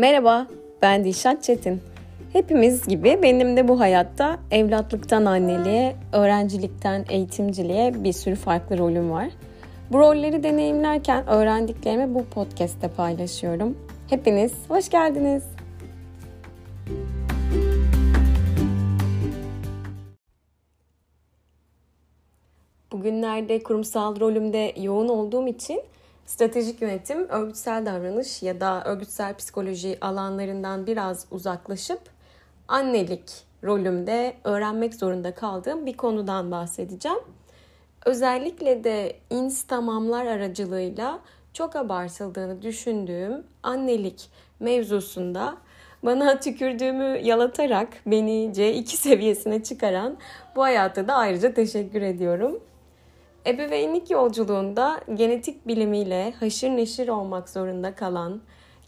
Merhaba, ben Dilşat Çetin. Hepimiz gibi benim de bu hayatta evlatlıktan anneliğe, öğrencilikten eğitimciliğe bir sürü farklı rolüm var. Bu rolleri deneyimlerken öğrendiklerimi bu podcast'te paylaşıyorum. Hepiniz hoş geldiniz. Bugünlerde kurumsal rolümde yoğun olduğum için Stratejik yönetim, örgütsel davranış ya da örgütsel psikoloji alanlarından biraz uzaklaşıp annelik rolümde öğrenmek zorunda kaldığım bir konudan bahsedeceğim. Özellikle de instamamlar aracılığıyla çok abartıldığını düşündüğüm annelik mevzusunda bana tükürdüğümü yalatarak beni C2 seviyesine çıkaran bu hayata da ayrıca teşekkür ediyorum. Ebeveynlik yolculuğunda genetik bilimiyle haşır neşir olmak zorunda kalan,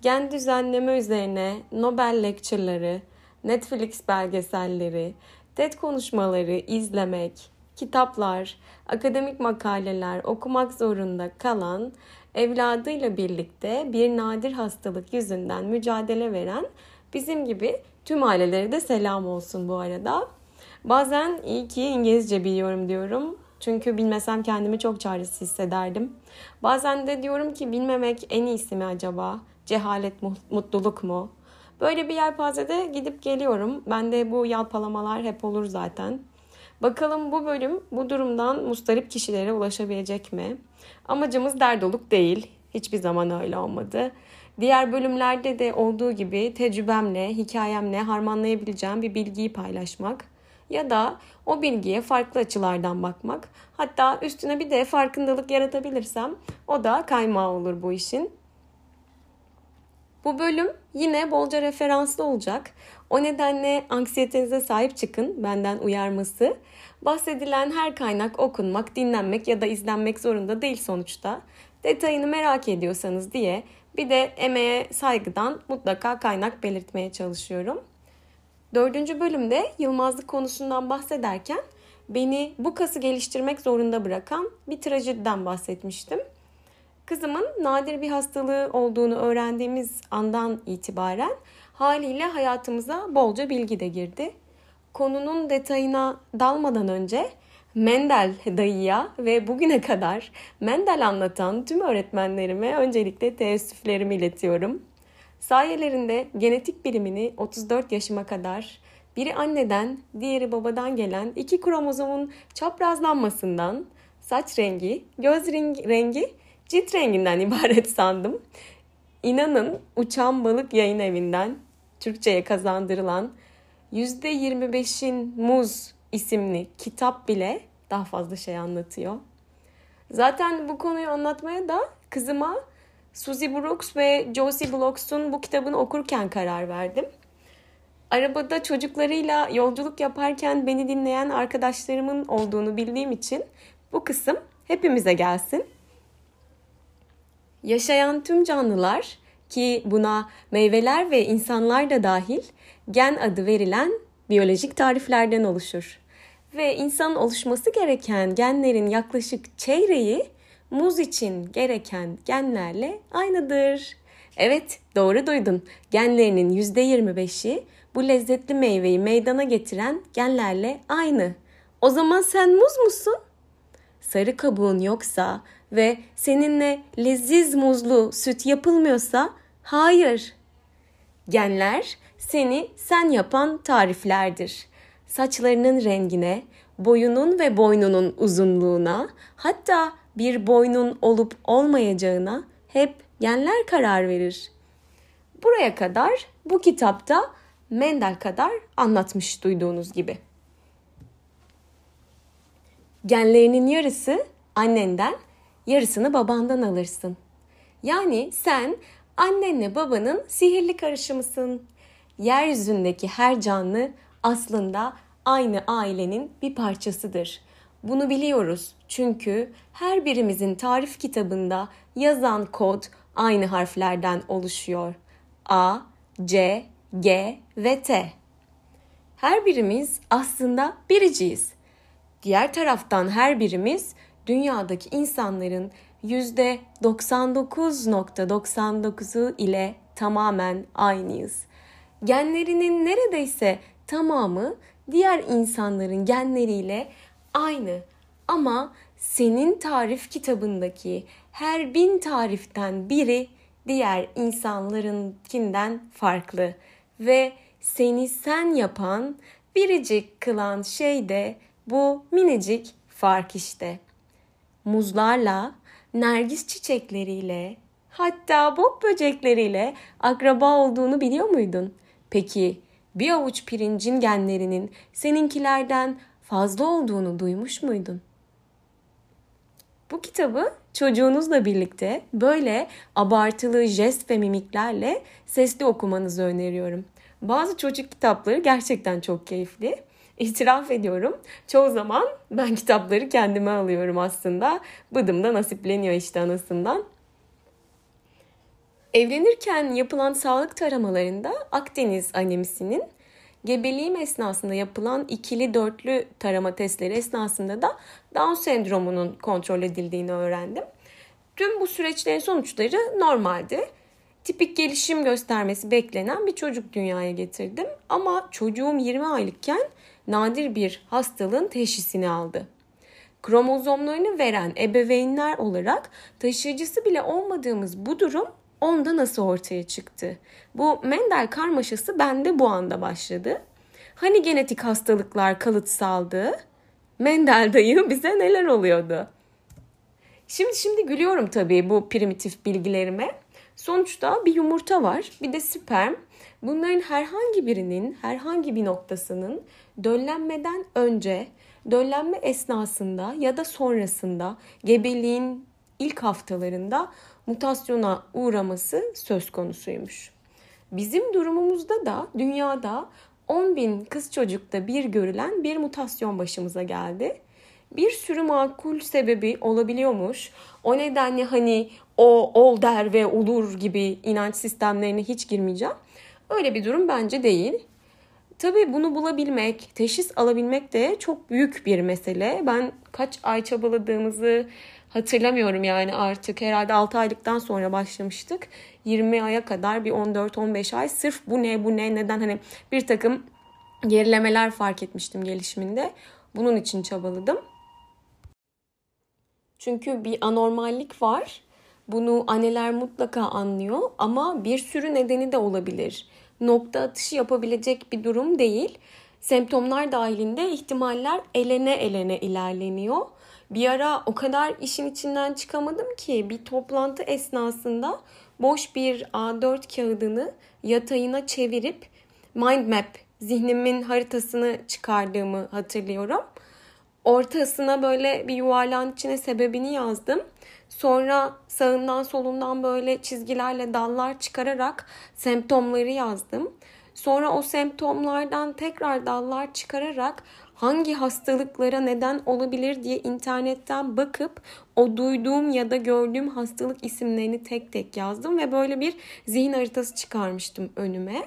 gen düzenleme üzerine Nobel lecture'ları, Netflix belgeselleri, TED konuşmaları izlemek, kitaplar, akademik makaleler okumak zorunda kalan, evladıyla birlikte bir nadir hastalık yüzünden mücadele veren bizim gibi tüm ailelere de selam olsun bu arada. Bazen iyi ki İngilizce biliyorum diyorum. Çünkü bilmesem kendimi çok çaresiz hissederdim. Bazen de diyorum ki bilmemek en iyisi mi acaba? Cehalet mutluluk mu? Böyle bir yelpazede gidip geliyorum. Ben de bu yalpalamalar hep olur zaten. Bakalım bu bölüm bu durumdan mustarip kişilere ulaşabilecek mi? Amacımız derdoluk değil. Hiçbir zaman öyle olmadı. Diğer bölümlerde de olduğu gibi tecrübemle, hikayemle harmanlayabileceğim bir bilgiyi paylaşmak ya da o bilgiye farklı açılardan bakmak. Hatta üstüne bir de farkındalık yaratabilirsem o da kaymağı olur bu işin. Bu bölüm yine bolca referanslı olacak. O nedenle anksiyetenize sahip çıkın benden uyarması. Bahsedilen her kaynak okunmak, dinlenmek ya da izlenmek zorunda değil sonuçta. Detayını merak ediyorsanız diye bir de emeğe saygıdan mutlaka kaynak belirtmeye çalışıyorum. Dördüncü bölümde Yılmazlık konusundan bahsederken beni bu kası geliştirmek zorunda bırakan bir trajediden bahsetmiştim. Kızımın nadir bir hastalığı olduğunu öğrendiğimiz andan itibaren haliyle hayatımıza bolca bilgi de girdi. Konunun detayına dalmadan önce Mendel dayıya ve bugüne kadar Mendel anlatan tüm öğretmenlerime öncelikle teessüflerimi iletiyorum. Sayelerinde genetik bilimini 34 yaşıma kadar biri anneden, diğeri babadan gelen iki kromozomun çaprazlanmasından, saç rengi, göz rengi, cilt renginden ibaret sandım. İnanın Uçan Balık Yayın Evi'nden Türkçe'ye kazandırılan %25'in Muz isimli kitap bile daha fazla şey anlatıyor. Zaten bu konuyu anlatmaya da kızıma Suzy Brooks ve Josie Blocks'un bu kitabını okurken karar verdim. Arabada çocuklarıyla yolculuk yaparken beni dinleyen arkadaşlarımın olduğunu bildiğim için bu kısım hepimize gelsin. Yaşayan tüm canlılar ki buna meyveler ve insanlar da dahil gen adı verilen biyolojik tariflerden oluşur. Ve insanın oluşması gereken genlerin yaklaşık çeyreği muz için gereken genlerle aynıdır. Evet doğru duydun. Genlerinin %25'i bu lezzetli meyveyi meydana getiren genlerle aynı. O zaman sen muz musun? Sarı kabuğun yoksa ve seninle leziz muzlu süt yapılmıyorsa hayır. Genler seni sen yapan tariflerdir. Saçlarının rengine, boyunun ve boynunun uzunluğuna, hatta bir boynun olup olmayacağına hep genler karar verir. Buraya kadar bu kitapta Mendel kadar anlatmış duyduğunuz gibi. Genlerinin yarısı annenden, yarısını babandan alırsın. Yani sen annenle babanın sihirli karışımısın. Yeryüzündeki her canlı aslında aynı ailenin bir parçasıdır. Bunu biliyoruz çünkü her birimizin tarif kitabında yazan kod aynı harflerden oluşuyor. A, C, G ve T. Her birimiz aslında biriciyiz. Diğer taraftan her birimiz dünyadaki insanların %99.99'u ile tamamen aynıyız. Genlerinin neredeyse tamamı diğer insanların genleriyle aynı. Ama senin tarif kitabındaki her bin tariften biri diğer insanlarınkinden farklı ve seni sen yapan biricik kılan şey de bu minicik fark işte. Muzlarla, nergis çiçekleriyle, hatta bok böcekleriyle akraba olduğunu biliyor muydun? Peki bir avuç pirincin genlerinin seninkilerden fazla olduğunu duymuş muydun? Bu kitabı çocuğunuzla birlikte böyle abartılı jest ve mimiklerle sesli okumanızı öneriyorum. Bazı çocuk kitapları gerçekten çok keyifli. İtiraf ediyorum. Çoğu zaman ben kitapları kendime alıyorum aslında. Bıdım da nasipleniyor işte anasından. Evlenirken yapılan sağlık taramalarında Akdeniz anemisinin gebeliğim esnasında yapılan ikili dörtlü tarama testleri esnasında da Down sendromunun kontrol edildiğini öğrendim. Tüm bu süreçlerin sonuçları normaldi. Tipik gelişim göstermesi beklenen bir çocuk dünyaya getirdim. Ama çocuğum 20 aylıkken nadir bir hastalığın teşhisini aldı. Kromozomlarını veren ebeveynler olarak taşıyıcısı bile olmadığımız bu durum onda nasıl ortaya çıktı? Bu Mendel karmaşası bende bu anda başladı. Hani genetik hastalıklar kalıtsaldı? Mendel dayı bize neler oluyordu? Şimdi şimdi gülüyorum tabii bu primitif bilgilerime. Sonuçta bir yumurta var, bir de sperm. Bunların herhangi birinin, herhangi bir noktasının döllenmeden önce, döllenme esnasında ya da sonrasında gebeliğin ilk haftalarında mutasyona uğraması söz konusuymuş. Bizim durumumuzda da dünyada 10 bin kız çocukta bir görülen bir mutasyon başımıza geldi. Bir sürü makul sebebi olabiliyormuş. O nedenle hani o ol der ve olur gibi inanç sistemlerine hiç girmeyeceğim. Öyle bir durum bence değil. Tabii bunu bulabilmek, teşhis alabilmek de çok büyük bir mesele. Ben kaç ay çabaladığımızı hatırlamıyorum yani artık herhalde 6 aylıktan sonra başlamıştık. 20 aya kadar bir 14-15 ay sırf bu ne bu ne neden hani bir takım gerilemeler fark etmiştim gelişiminde. Bunun için çabaladım. Çünkü bir anormallik var. Bunu anneler mutlaka anlıyor ama bir sürü nedeni de olabilir. Nokta atışı yapabilecek bir durum değil. Semptomlar dahilinde ihtimaller elene elene ilerleniyor. Bir ara o kadar işin içinden çıkamadım ki bir toplantı esnasında boş bir A4 kağıdını yatayına çevirip mind map zihnimin haritasını çıkardığımı hatırlıyorum. Ortasına böyle bir yuvarlağın içine sebebini yazdım. Sonra sağından solundan böyle çizgilerle dallar çıkararak semptomları yazdım. Sonra o semptomlardan tekrar dallar çıkararak hangi hastalıklara neden olabilir diye internetten bakıp o duyduğum ya da gördüğüm hastalık isimlerini tek tek yazdım ve böyle bir zihin haritası çıkarmıştım önüme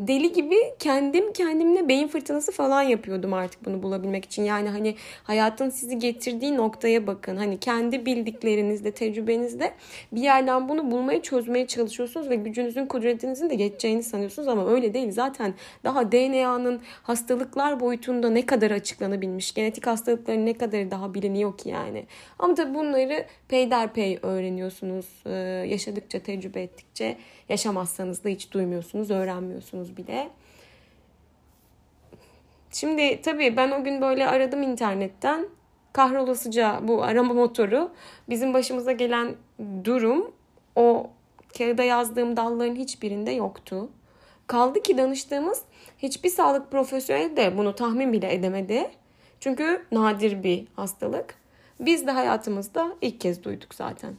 deli gibi kendim kendimle beyin fırtınası falan yapıyordum artık bunu bulabilmek için. Yani hani hayatın sizi getirdiği noktaya bakın. Hani kendi bildiklerinizde, tecrübenizde bir yerden bunu bulmaya, çözmeye çalışıyorsunuz ve gücünüzün, kudretinizin de geçeceğini sanıyorsunuz ama öyle değil. Zaten daha DNA'nın hastalıklar boyutunda ne kadar açıklanabilmiş, genetik hastalıkların ne kadar daha biliniyor ki yani. Ama tabii bunları peyderpey öğreniyorsunuz. Ee, yaşadıkça, tecrübe ettikçe yaşamazsanız da hiç duymuyorsunuz, öğrenmiyorsunuz bile. Şimdi tabii ben o gün böyle aradım internetten. Kahrolasıca bu arama motoru bizim başımıza gelen durum o kağıda yazdığım dalların hiçbirinde yoktu. Kaldı ki danıştığımız hiçbir sağlık profesyoneli de bunu tahmin bile edemedi. Çünkü nadir bir hastalık. Biz de hayatımızda ilk kez duyduk zaten.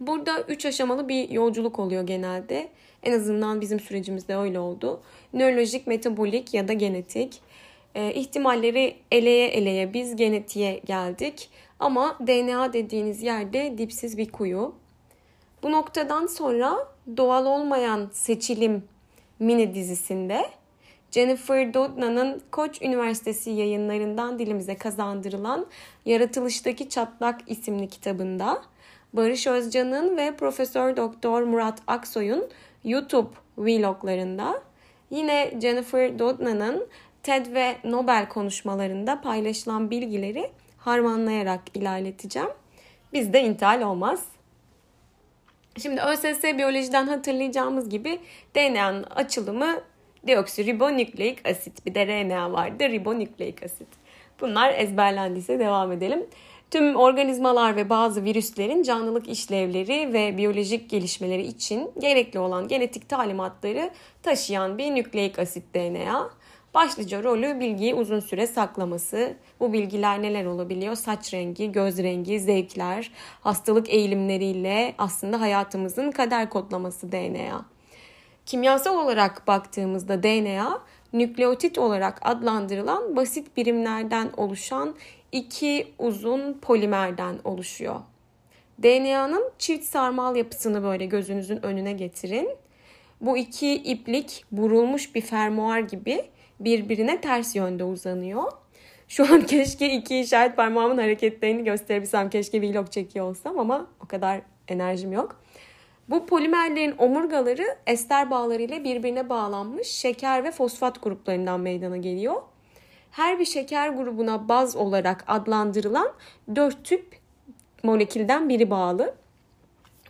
Burada üç aşamalı bir yolculuk oluyor genelde. En azından bizim sürecimizde öyle oldu. Nörolojik, metabolik ya da genetik. E, ihtimalleri eleye eleye biz genetiğe geldik. Ama DNA dediğiniz yerde dipsiz bir kuyu. Bu noktadan sonra doğal olmayan seçilim mini dizisinde Jennifer Doudna'nın Koç Üniversitesi yayınlarından dilimize kazandırılan Yaratılıştaki Çatlak isimli kitabında Barış Özcan'ın ve Profesör Doktor Murat Aksoy'un YouTube vloglarında, yine Jennifer Doudna'nın TED ve Nobel konuşmalarında paylaşılan bilgileri harmanlayarak ilerleteceğim. Bizde intihal olmaz. Şimdi ÖSS biyolojiden hatırlayacağımız gibi DNA'nın açılımı deoksiribonükleik asit. Bir de RNA vardı ribonükleik asit. Bunlar ezberlendiyse devam edelim. Tüm organizmalar ve bazı virüslerin canlılık işlevleri ve biyolojik gelişmeleri için gerekli olan genetik talimatları taşıyan bir nükleik asit DNA. Başlıca rolü bilgiyi uzun süre saklaması. Bu bilgiler neler olabiliyor? Saç rengi, göz rengi, zevkler, hastalık eğilimleriyle aslında hayatımızın kader kodlaması DNA. Kimyasal olarak baktığımızda DNA nükleotit olarak adlandırılan basit birimlerden oluşan iki uzun polimerden oluşuyor. DNA'nın çift sarmal yapısını böyle gözünüzün önüne getirin. Bu iki iplik burulmuş bir fermuar gibi birbirine ters yönde uzanıyor. Şu an keşke iki işaret parmağımın hareketlerini gösterebilsem. Keşke vlog çekiyor olsam ama o kadar enerjim yok. Bu polimerlerin omurgaları ester bağlarıyla birbirine bağlanmış şeker ve fosfat gruplarından meydana geliyor. Her bir şeker grubuna baz olarak adlandırılan dört tüp molekülden biri bağlı.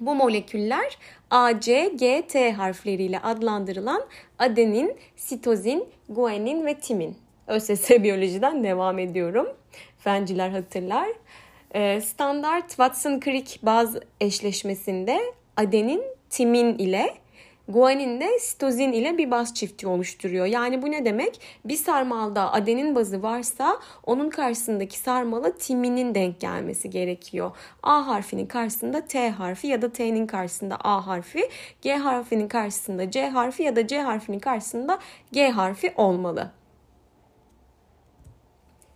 Bu moleküller A, C, G, T harfleriyle adlandırılan adenin, sitozin, guanin ve timin. ÖSS biyolojiden devam ediyorum. Fenciler hatırlar. Ee, standart Watson-Crick baz eşleşmesinde adenin timin ile guanin de sitozin ile bir baz çifti oluşturuyor. Yani bu ne demek? Bir sarmalda adenin bazı varsa onun karşısındaki sarmala timinin denk gelmesi gerekiyor. A harfinin karşısında T harfi ya da T'nin karşısında A harfi, G harfinin karşısında C harfi ya da C harfinin karşısında G harfi olmalı.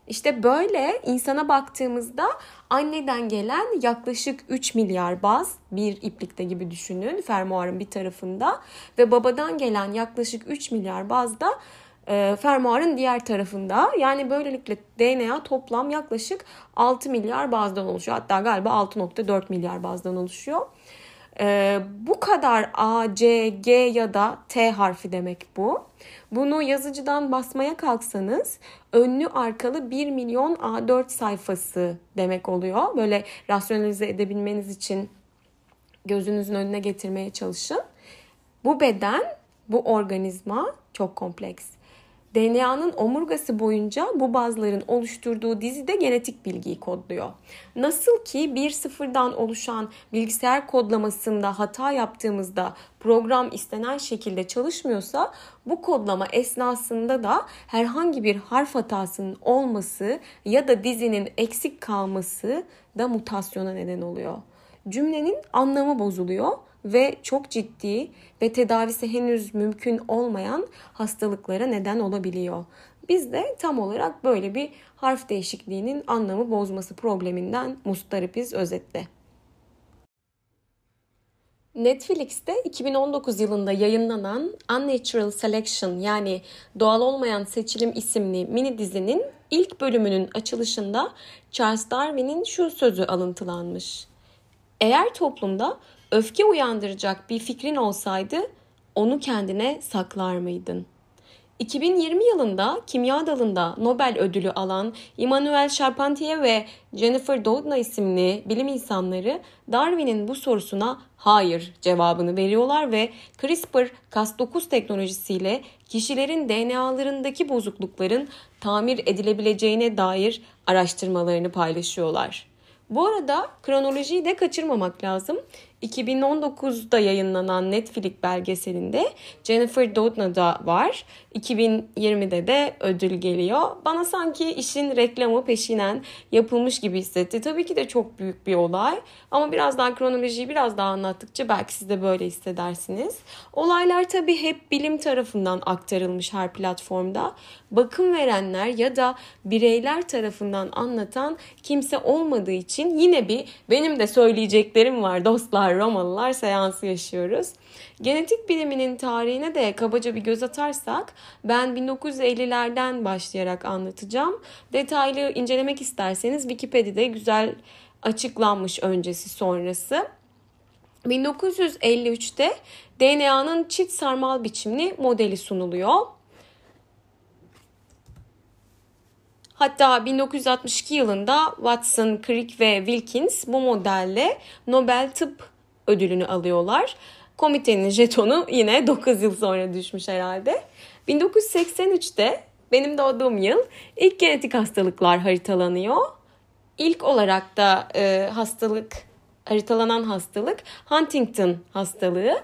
İşte böyle insana baktığımızda anneden gelen yaklaşık 3 milyar baz bir iplikte gibi düşünün fermuarın bir tarafında ve babadan gelen yaklaşık 3 milyar baz da e, fermuarın diğer tarafında. Yani böylelikle DNA toplam yaklaşık 6 milyar bazdan oluşuyor. Hatta galiba 6.4 milyar bazdan oluşuyor. Ee, bu kadar A, C, G ya da T harfi demek bu. Bunu yazıcıdan basmaya kalksanız önlü arkalı 1 milyon A4 sayfası demek oluyor. Böyle rasyonalize edebilmeniz için gözünüzün önüne getirmeye çalışın. Bu beden, bu organizma çok kompleks. DNA'nın omurgası boyunca bu bazların oluşturduğu dizide genetik bilgiyi kodluyor. Nasıl ki bir sıfırdan oluşan bilgisayar kodlamasında hata yaptığımızda program istenen şekilde çalışmıyorsa bu kodlama esnasında da herhangi bir harf hatasının olması ya da dizinin eksik kalması da mutasyona neden oluyor. Cümlenin anlamı bozuluyor ve çok ciddi ve tedavisi henüz mümkün olmayan hastalıklara neden olabiliyor. Biz de tam olarak böyle bir harf değişikliğinin anlamı bozması probleminden mustaripiz özetle. Netflix'te 2019 yılında yayınlanan Unnatural Selection yani Doğal Olmayan Seçilim isimli mini dizinin ilk bölümünün açılışında Charles Darwin'in şu sözü alıntılanmış. Eğer toplumda öfke uyandıracak bir fikrin olsaydı onu kendine saklar mıydın? 2020 yılında kimya dalında Nobel ödülü alan Immanuel Charpentier ve Jennifer Doudna isimli bilim insanları Darwin'in bu sorusuna hayır cevabını veriyorlar ve CRISPR-Cas9 teknolojisiyle kişilerin DNA'larındaki bozuklukların tamir edilebileceğine dair araştırmalarını paylaşıyorlar. Bu arada kronolojiyi de kaçırmamak lazım. 2019'da yayınlanan Netflix belgeselinde Jennifer Doudna da var. 2020'de de ödül geliyor. Bana sanki işin reklamı peşinen yapılmış gibi hissetti. Tabii ki de çok büyük bir olay. Ama biraz daha kronolojiyi biraz daha anlattıkça belki siz de böyle hissedersiniz. Olaylar tabii hep bilim tarafından aktarılmış her platformda. Bakım verenler ya da bireyler tarafından anlatan kimse olmadığı için yine bir benim de söyleyeceklerim var dostlar Romalılar seansı yaşıyoruz. Genetik biliminin tarihine de kabaca bir göz atarsak ben 1950'lerden başlayarak anlatacağım. Detaylı incelemek isterseniz Wikipedia'da güzel açıklanmış öncesi sonrası. 1953'te DNA'nın çift sarmal biçimli modeli sunuluyor. Hatta 1962 yılında Watson, Crick ve Wilkins bu modelle Nobel Tıp ödülünü alıyorlar. Komitenin jetonu yine 9 yıl sonra düşmüş herhalde. 1983'te benim doğduğum yıl ilk genetik hastalıklar haritalanıyor. İlk olarak da e, hastalık haritalanan hastalık Huntington hastalığı.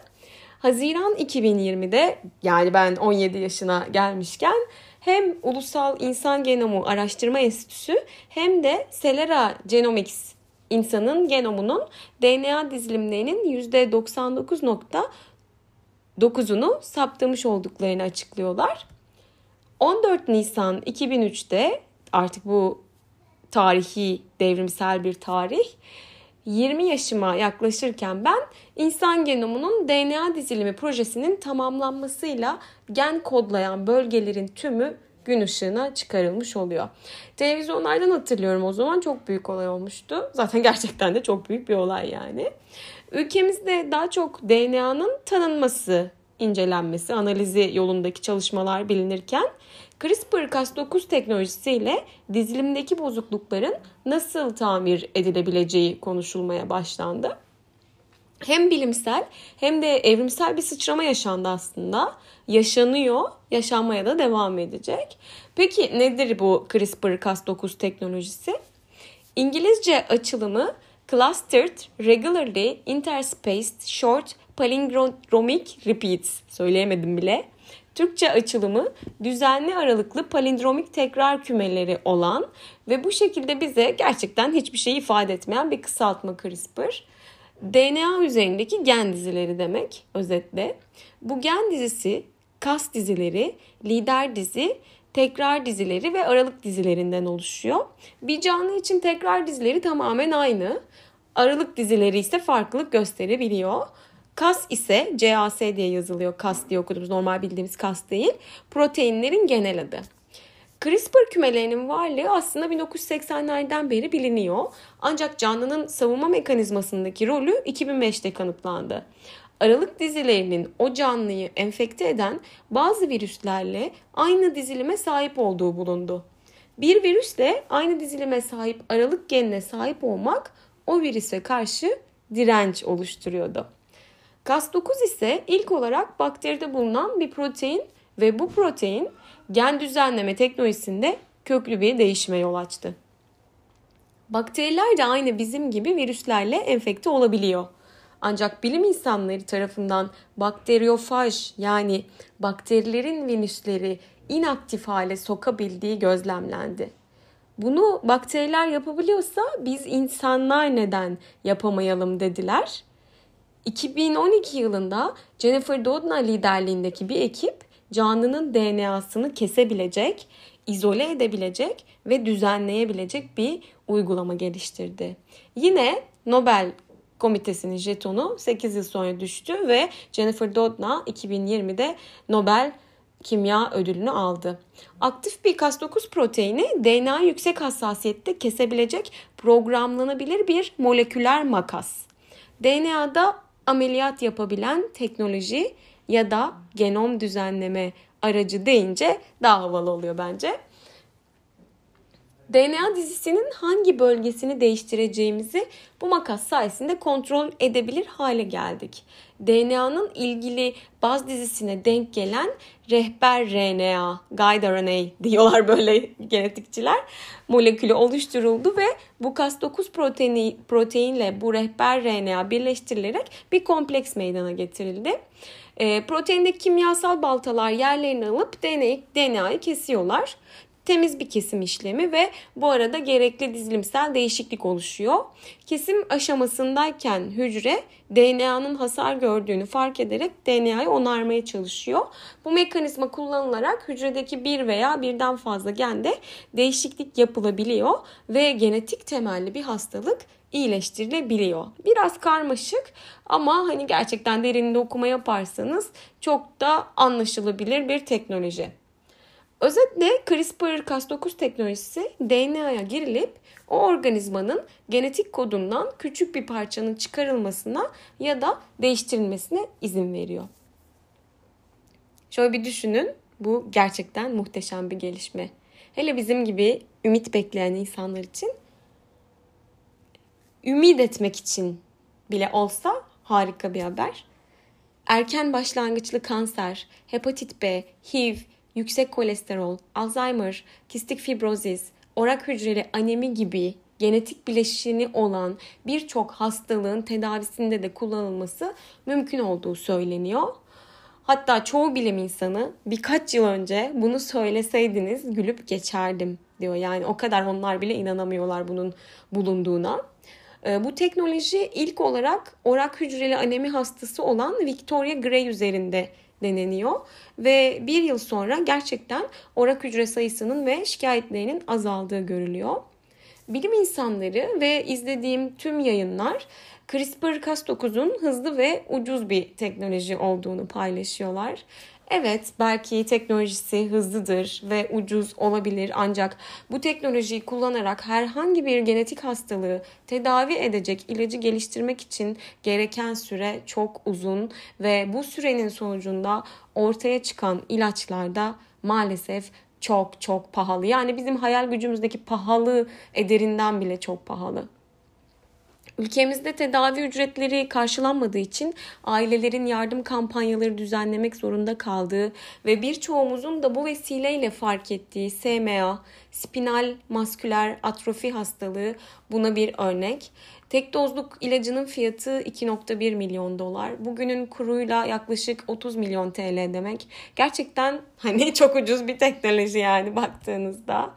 Haziran 2020'de yani ben 17 yaşına gelmişken hem Ulusal İnsan Genomu Araştırma Enstitüsü hem de Celera Genomics insanın genomunun DNA dizilimlerinin %99.9'unu saptamış olduklarını açıklıyorlar. 14 Nisan 2003'te artık bu tarihi devrimsel bir tarih 20 yaşıma yaklaşırken ben insan genomunun DNA dizilimi projesinin tamamlanmasıyla gen kodlayan bölgelerin tümü gün ışığına çıkarılmış oluyor. Televizyonlardan hatırlıyorum o zaman çok büyük olay olmuştu. Zaten gerçekten de çok büyük bir olay yani. Ülkemizde daha çok DNA'nın tanınması, incelenmesi, analizi yolundaki çalışmalar bilinirken CRISPR-Cas9 teknolojisiyle dizilimdeki bozuklukların nasıl tamir edilebileceği konuşulmaya başlandı. Hem bilimsel hem de evrimsel bir sıçrama yaşandı aslında. Yaşanıyor, yaşanmaya da devam edecek. Peki nedir bu CRISPR-Cas9 teknolojisi? İngilizce açılımı Clustered Regularly Interspaced Short Palindromic Repeats. Söyleyemedim bile. Türkçe açılımı düzenli aralıklı palindromik tekrar kümeleri olan ve bu şekilde bize gerçekten hiçbir şey ifade etmeyen bir kısaltma CRISPR. DNA üzerindeki gen dizileri demek özetle. Bu gen dizisi kas dizileri, lider dizi, tekrar dizileri ve aralık dizilerinden oluşuyor. Bir canlı için tekrar dizileri tamamen aynı. Aralık dizileri ise farklılık gösterebiliyor. Kas ise CAS diye yazılıyor. Kas diye okuduğumuz normal bildiğimiz kas değil. Proteinlerin genel adı. CRISPR kümelerinin varlığı aslında 1980'lerden beri biliniyor. Ancak canlının savunma mekanizmasındaki rolü 2005'te kanıtlandı. Aralık dizilerinin o canlıyı enfekte eden bazı virüslerle aynı dizilime sahip olduğu bulundu. Bir virüsle aynı dizilime sahip aralık genine sahip olmak o virüse karşı direnç oluşturuyordu. Cas9 ise ilk olarak bakteride bulunan bir protein ve bu protein gen düzenleme teknolojisinde köklü bir değişime yol açtı. Bakteriler de aynı bizim gibi virüslerle enfekte olabiliyor. Ancak bilim insanları tarafından bakteriyofaj yani bakterilerin virüsleri inaktif hale sokabildiği gözlemlendi. Bunu bakteriler yapabiliyorsa biz insanlar neden yapamayalım dediler 2012 yılında Jennifer Doudna liderliğindeki bir ekip canlının DNA'sını kesebilecek, izole edebilecek ve düzenleyebilecek bir uygulama geliştirdi. Yine Nobel komitesinin jetonu 8 yıl sonra düştü ve Jennifer Doudna 2020'de Nobel kimya ödülünü aldı. Aktif bir Cas9 proteini DNA yüksek hassasiyette kesebilecek programlanabilir bir moleküler makas. DNA'da ameliyat yapabilen teknoloji ya da genom düzenleme aracı deyince daha havalı oluyor bence. DNA dizisinin hangi bölgesini değiştireceğimizi bu makas sayesinde kontrol edebilir hale geldik. DNA'nın ilgili baz dizisine denk gelen rehber RNA, guide RNA diyorlar böyle genetikçiler. Molekülü oluşturuldu ve bu Cas9 proteini, proteinle bu rehber RNA birleştirilerek bir kompleks meydana getirildi. E, proteindeki kimyasal baltalar yerlerini alıp DNA, DNA'yı kesiyorlar temiz bir kesim işlemi ve bu arada gerekli dizilimsel değişiklik oluşuyor. Kesim aşamasındayken hücre DNA'nın hasar gördüğünü fark ederek DNA'yı onarmaya çalışıyor. Bu mekanizma kullanılarak hücredeki bir veya birden fazla gende değişiklik yapılabiliyor ve genetik temelli bir hastalık iyileştirilebiliyor. Biraz karmaşık ama hani gerçekten derininde okuma yaparsanız çok da anlaşılabilir bir teknoloji. Özetle CRISPR-Cas9 teknolojisi DNA'ya girilip o organizmanın genetik kodundan küçük bir parçanın çıkarılmasına ya da değiştirilmesine izin veriyor. Şöyle bir düşünün. Bu gerçekten muhteşem bir gelişme. Hele bizim gibi ümit bekleyen insanlar için ümit etmek için bile olsa harika bir haber. Erken başlangıçlı kanser, hepatit B, HIV, yüksek kolesterol, Alzheimer, kistik fibrozis, orak hücreli anemi gibi genetik bileşeni olan birçok hastalığın tedavisinde de kullanılması mümkün olduğu söyleniyor. Hatta çoğu bilim insanı birkaç yıl önce bunu söyleseydiniz gülüp geçerdim diyor. Yani o kadar onlar bile inanamıyorlar bunun bulunduğuna. Ee, bu teknoloji ilk olarak orak hücreli anemi hastası olan Victoria Gray üzerinde deneniyor ve bir yıl sonra gerçekten orak hücre sayısının ve şikayetlerinin azaldığı görülüyor. Bilim insanları ve izlediğim tüm yayınlar CRISPR-Cas9'un hızlı ve ucuz bir teknoloji olduğunu paylaşıyorlar. Evet belki teknolojisi hızlıdır ve ucuz olabilir ancak bu teknolojiyi kullanarak herhangi bir genetik hastalığı tedavi edecek ilacı geliştirmek için gereken süre çok uzun ve bu sürenin sonucunda ortaya çıkan ilaçlar da maalesef çok çok pahalı. Yani bizim hayal gücümüzdeki pahalı ederinden bile çok pahalı. Ülkemizde tedavi ücretleri karşılanmadığı için ailelerin yardım kampanyaları düzenlemek zorunda kaldığı ve birçoğumuzun da bu vesileyle fark ettiği SMA, spinal masküler atrofi hastalığı buna bir örnek. Tek dozluk ilacının fiyatı 2.1 milyon dolar. Bugünün kuruyla yaklaşık 30 milyon TL demek. Gerçekten hani çok ucuz bir teknoloji yani baktığınızda.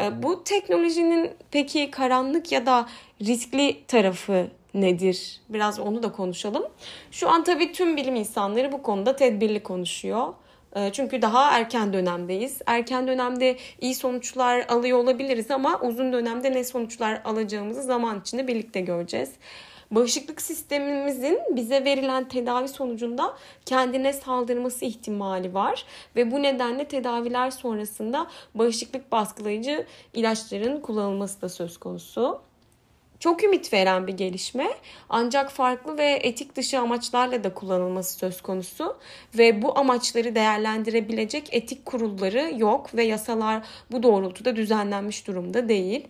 Ee, bu teknolojinin peki karanlık ya da riskli tarafı nedir? Biraz onu da konuşalım. Şu an tabii tüm bilim insanları bu konuda tedbirli konuşuyor. Ee, çünkü daha erken dönemdeyiz. Erken dönemde iyi sonuçlar alıyor olabiliriz ama uzun dönemde ne sonuçlar alacağımızı zaman içinde birlikte göreceğiz bağışıklık sistemimizin bize verilen tedavi sonucunda kendine saldırması ihtimali var ve bu nedenle tedaviler sonrasında bağışıklık baskılayıcı ilaçların kullanılması da söz konusu. Çok ümit veren bir gelişme ancak farklı ve etik dışı amaçlarla da kullanılması söz konusu ve bu amaçları değerlendirebilecek etik kurulları yok ve yasalar bu doğrultuda düzenlenmiş durumda değil.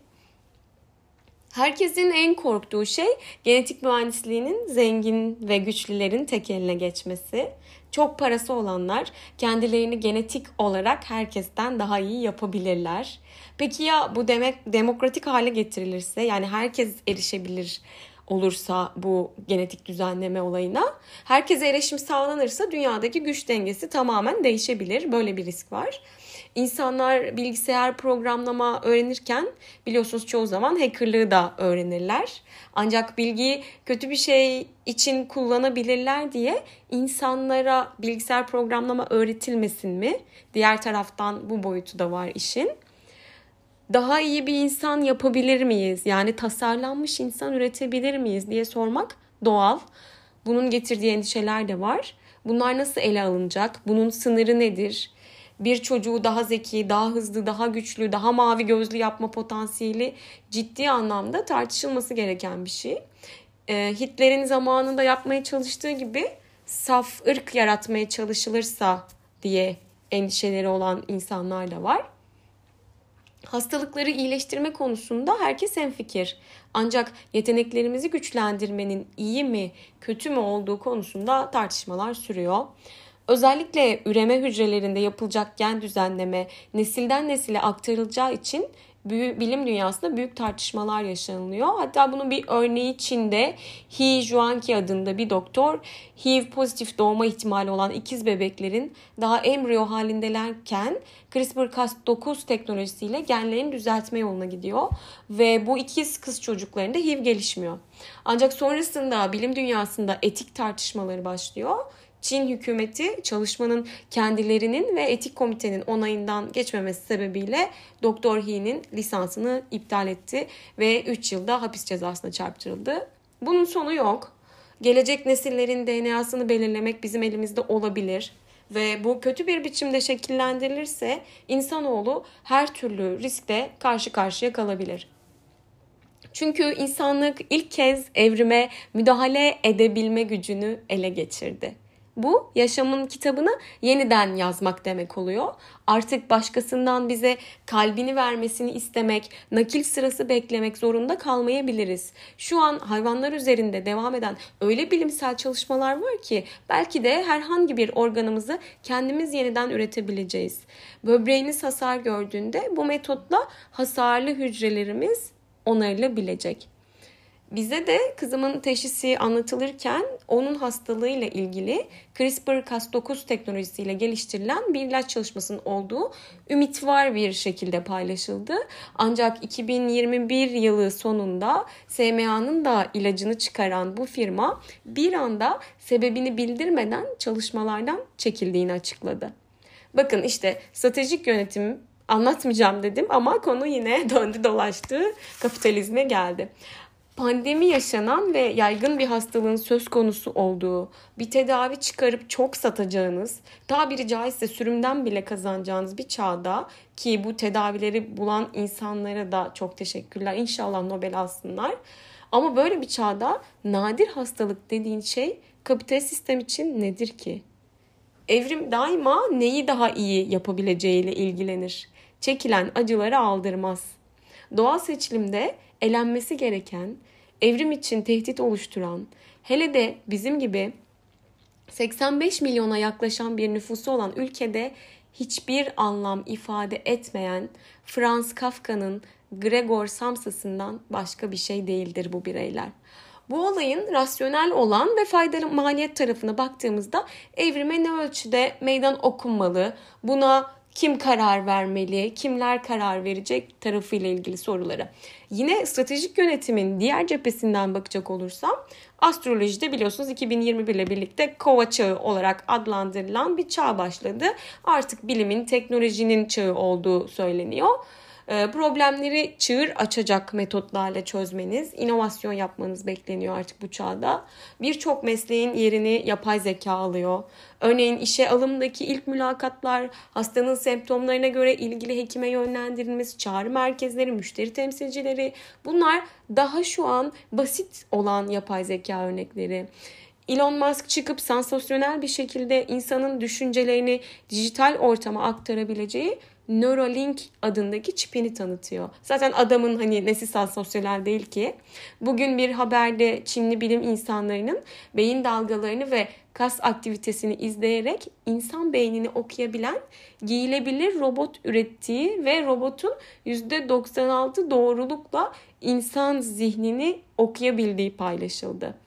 Herkesin en korktuğu şey genetik mühendisliğinin zengin ve güçlülerin tek eline geçmesi. Çok parası olanlar kendilerini genetik olarak herkesten daha iyi yapabilirler. Peki ya bu demek demokratik hale getirilirse yani herkes erişebilir olursa bu genetik düzenleme olayına herkese erişim sağlanırsa dünyadaki güç dengesi tamamen değişebilir. Böyle bir risk var. İnsanlar bilgisayar programlama öğrenirken biliyorsunuz çoğu zaman hackerlığı da öğrenirler. Ancak bilgiyi kötü bir şey için kullanabilirler diye insanlara bilgisayar programlama öğretilmesin mi? Diğer taraftan bu boyutu da var işin. Daha iyi bir insan yapabilir miyiz? Yani tasarlanmış insan üretebilir miyiz diye sormak doğal. Bunun getirdiği endişeler de var. Bunlar nasıl ele alınacak? Bunun sınırı nedir? Bir çocuğu daha zeki, daha hızlı, daha güçlü, daha mavi gözlü yapma potansiyeli ciddi anlamda tartışılması gereken bir şey. Ee, Hitler'in zamanında yapmaya çalıştığı gibi saf ırk yaratmaya çalışılırsa diye endişeleri olan insanlar da var. Hastalıkları iyileştirme konusunda herkes fikir. Ancak yeteneklerimizi güçlendirmenin iyi mi, kötü mü olduğu konusunda tartışmalar sürüyor. Özellikle üreme hücrelerinde yapılacak gen düzenleme nesilden nesile aktarılacağı için bilim dünyasında büyük tartışmalar yaşanılıyor. Hatta bunun bir örneği Çin'de He Juanqi adında bir doktor HIV pozitif doğma ihtimali olan ikiz bebeklerin daha embriyo halindelerken CRISPR-Cas9 teknolojisiyle genlerini düzeltme yoluna gidiyor ve bu ikiz kız çocuklarında HIV gelişmiyor. Ancak sonrasında bilim dünyasında etik tartışmaları başlıyor Çin hükümeti çalışmanın kendilerinin ve etik komitenin onayından geçmemesi sebebiyle Doktor He'nin lisansını iptal etti ve 3 yılda hapis cezasına çarptırıldı. Bunun sonu yok. Gelecek nesillerin DNA'sını belirlemek bizim elimizde olabilir ve bu kötü bir biçimde şekillendirilirse insanoğlu her türlü riskle karşı karşıya kalabilir. Çünkü insanlık ilk kez evrime müdahale edebilme gücünü ele geçirdi. Bu yaşamın kitabını yeniden yazmak demek oluyor. Artık başkasından bize kalbini vermesini istemek, nakil sırası beklemek zorunda kalmayabiliriz. Şu an hayvanlar üzerinde devam eden öyle bilimsel çalışmalar var ki belki de herhangi bir organımızı kendimiz yeniden üretebileceğiz. Böbreğiniz hasar gördüğünde bu metotla hasarlı hücrelerimiz onarılabilecek. Bize de kızımın teşhisi anlatılırken onun hastalığıyla ilgili CRISPR-Cas9 teknolojisiyle geliştirilen bir ilaç çalışmasının olduğu ümit var bir şekilde paylaşıldı. Ancak 2021 yılı sonunda SMA'nın da ilacını çıkaran bu firma bir anda sebebini bildirmeden çalışmalardan çekildiğini açıkladı. Bakın işte stratejik yönetim anlatmayacağım dedim ama konu yine döndü dolaştı kapitalizme geldi pandemi yaşanan ve yaygın bir hastalığın söz konusu olduğu, bir tedavi çıkarıp çok satacağınız, tabiri caizse sürümden bile kazanacağınız bir çağda ki bu tedavileri bulan insanlara da çok teşekkürler. İnşallah Nobel alsınlar. Ama böyle bir çağda nadir hastalık dediğin şey kapitalist sistem için nedir ki? Evrim daima neyi daha iyi yapabileceğiyle ilgilenir. Çekilen acıları aldırmaz. Doğal seçilimde elenmesi gereken, evrim için tehdit oluşturan, hele de bizim gibi 85 milyona yaklaşan bir nüfusu olan ülkede hiçbir anlam ifade etmeyen Franz Kafka'nın Gregor Samsa'sından başka bir şey değildir bu bireyler. Bu olayın rasyonel olan ve faydalı maliyet tarafına baktığımızda evrime ne ölçüde meydan okunmalı, buna kim karar vermeli, kimler karar verecek tarafıyla ilgili soruları. Yine stratejik yönetimin diğer cephesinden bakacak olursam astrolojide biliyorsunuz 2021 ile birlikte kova çağı olarak adlandırılan bir çağ başladı. Artık bilimin, teknolojinin çağı olduğu söyleniyor. Ee, problemleri çığır açacak metotlarla çözmeniz, inovasyon yapmanız bekleniyor artık bu çağda. Birçok mesleğin yerini yapay zeka alıyor. Örneğin işe alımdaki ilk mülakatlar, hastanın semptomlarına göre ilgili hekime yönlendirilmesi, çağrı merkezleri, müşteri temsilcileri bunlar daha şu an basit olan yapay zeka örnekleri. Elon Musk çıkıp sansasyonel bir şekilde insanın düşüncelerini dijital ortama aktarabileceği Neuralink adındaki çipini tanıtıyor. Zaten adamın hani nesi sosyal değil ki. Bugün bir haberde Çinli bilim insanlarının beyin dalgalarını ve kas aktivitesini izleyerek insan beynini okuyabilen giyilebilir robot ürettiği ve robotun %96 doğrulukla insan zihnini okuyabildiği paylaşıldı.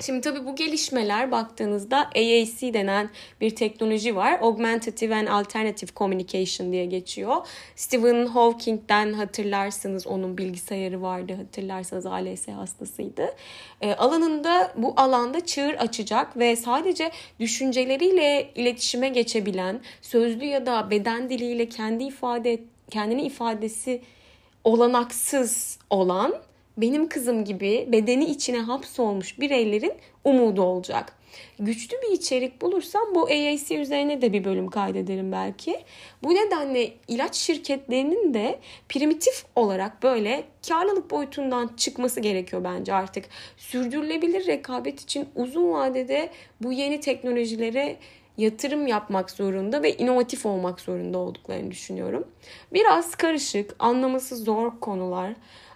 Şimdi tabii bu gelişmeler baktığınızda AAC denen bir teknoloji var. Augmentative and Alternative Communication diye geçiyor. Stephen Hawking'den hatırlarsınız onun bilgisayarı vardı hatırlarsanız ALS hastasıydı. E, alanında bu alanda çığır açacak ve sadece düşünceleriyle iletişime geçebilen, sözlü ya da beden diliyle kendi ifade kendini ifadesi olanaksız olan benim kızım gibi bedeni içine hapsolmuş bireylerin umudu olacak. Güçlü bir içerik bulursam bu AAC üzerine de bir bölüm kaydederim belki. Bu nedenle ilaç şirketlerinin de primitif olarak böyle karlılık boyutundan çıkması gerekiyor bence artık. Sürdürülebilir rekabet için uzun vadede bu yeni teknolojilere yatırım yapmak zorunda ve inovatif olmak zorunda olduklarını düşünüyorum. Biraz karışık, anlaması zor konular.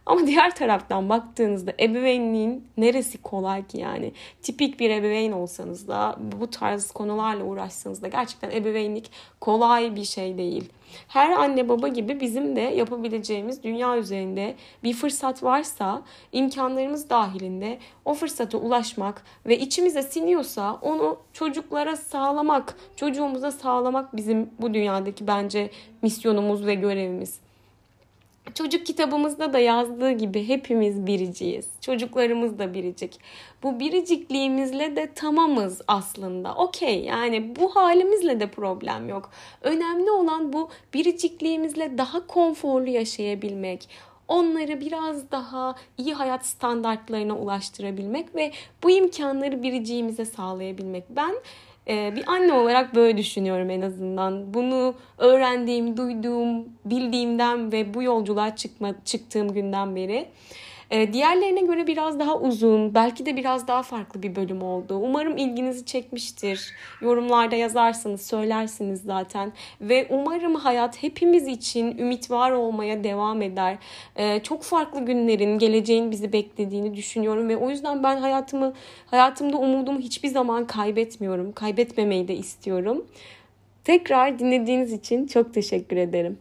Ama diğer taraftan baktığınızda ebeveynliğin neresi kolay ki yani? Tipik bir ebeveyn olsanız da bu tarz konularla uğraşsanız da gerçekten ebeveynlik kolay bir şey değil. Her anne baba gibi bizim de yapabileceğimiz dünya üzerinde bir fırsat varsa imkanlarımız dahilinde o fırsata ulaşmak ve içimize siniyorsa onu çocuklara sağlamak, çocuğumuza sağlamak bizim bu dünyadaki bence misyonumuz ve görevimiz. Çocuk kitabımızda da yazdığı gibi hepimiz biriciyiz. Çocuklarımız da biricik. Bu biricikliğimizle de tamamız aslında. Okey yani bu halimizle de problem yok. Önemli olan bu biricikliğimizle daha konforlu yaşayabilmek. Onları biraz daha iyi hayat standartlarına ulaştırabilmek ve bu imkanları biriciğimize sağlayabilmek. Ben Ee, bir anne olarak böyle düşünüyorum en azından. Bunu öğrendiğim, duyduğum, bildiğimden ve bu yolculuğa çıkma, çıktığım günden beri. Ee, diğerlerine göre biraz daha uzun, belki de biraz daha farklı bir bölüm oldu. Umarım ilginizi çekmiştir. Yorumlarda yazarsınız, söylersiniz zaten. Ve umarım hayat hepimiz için ümit var olmaya devam eder. Ee, çok farklı günlerin, geleceğin bizi beklediğini düşünüyorum ve o yüzden ben hayatımı, hayatımda umudumu hiçbir zaman kaybetmiyorum. Kaybetmemeyi de istiyorum. Tekrar dinlediğiniz için çok teşekkür ederim.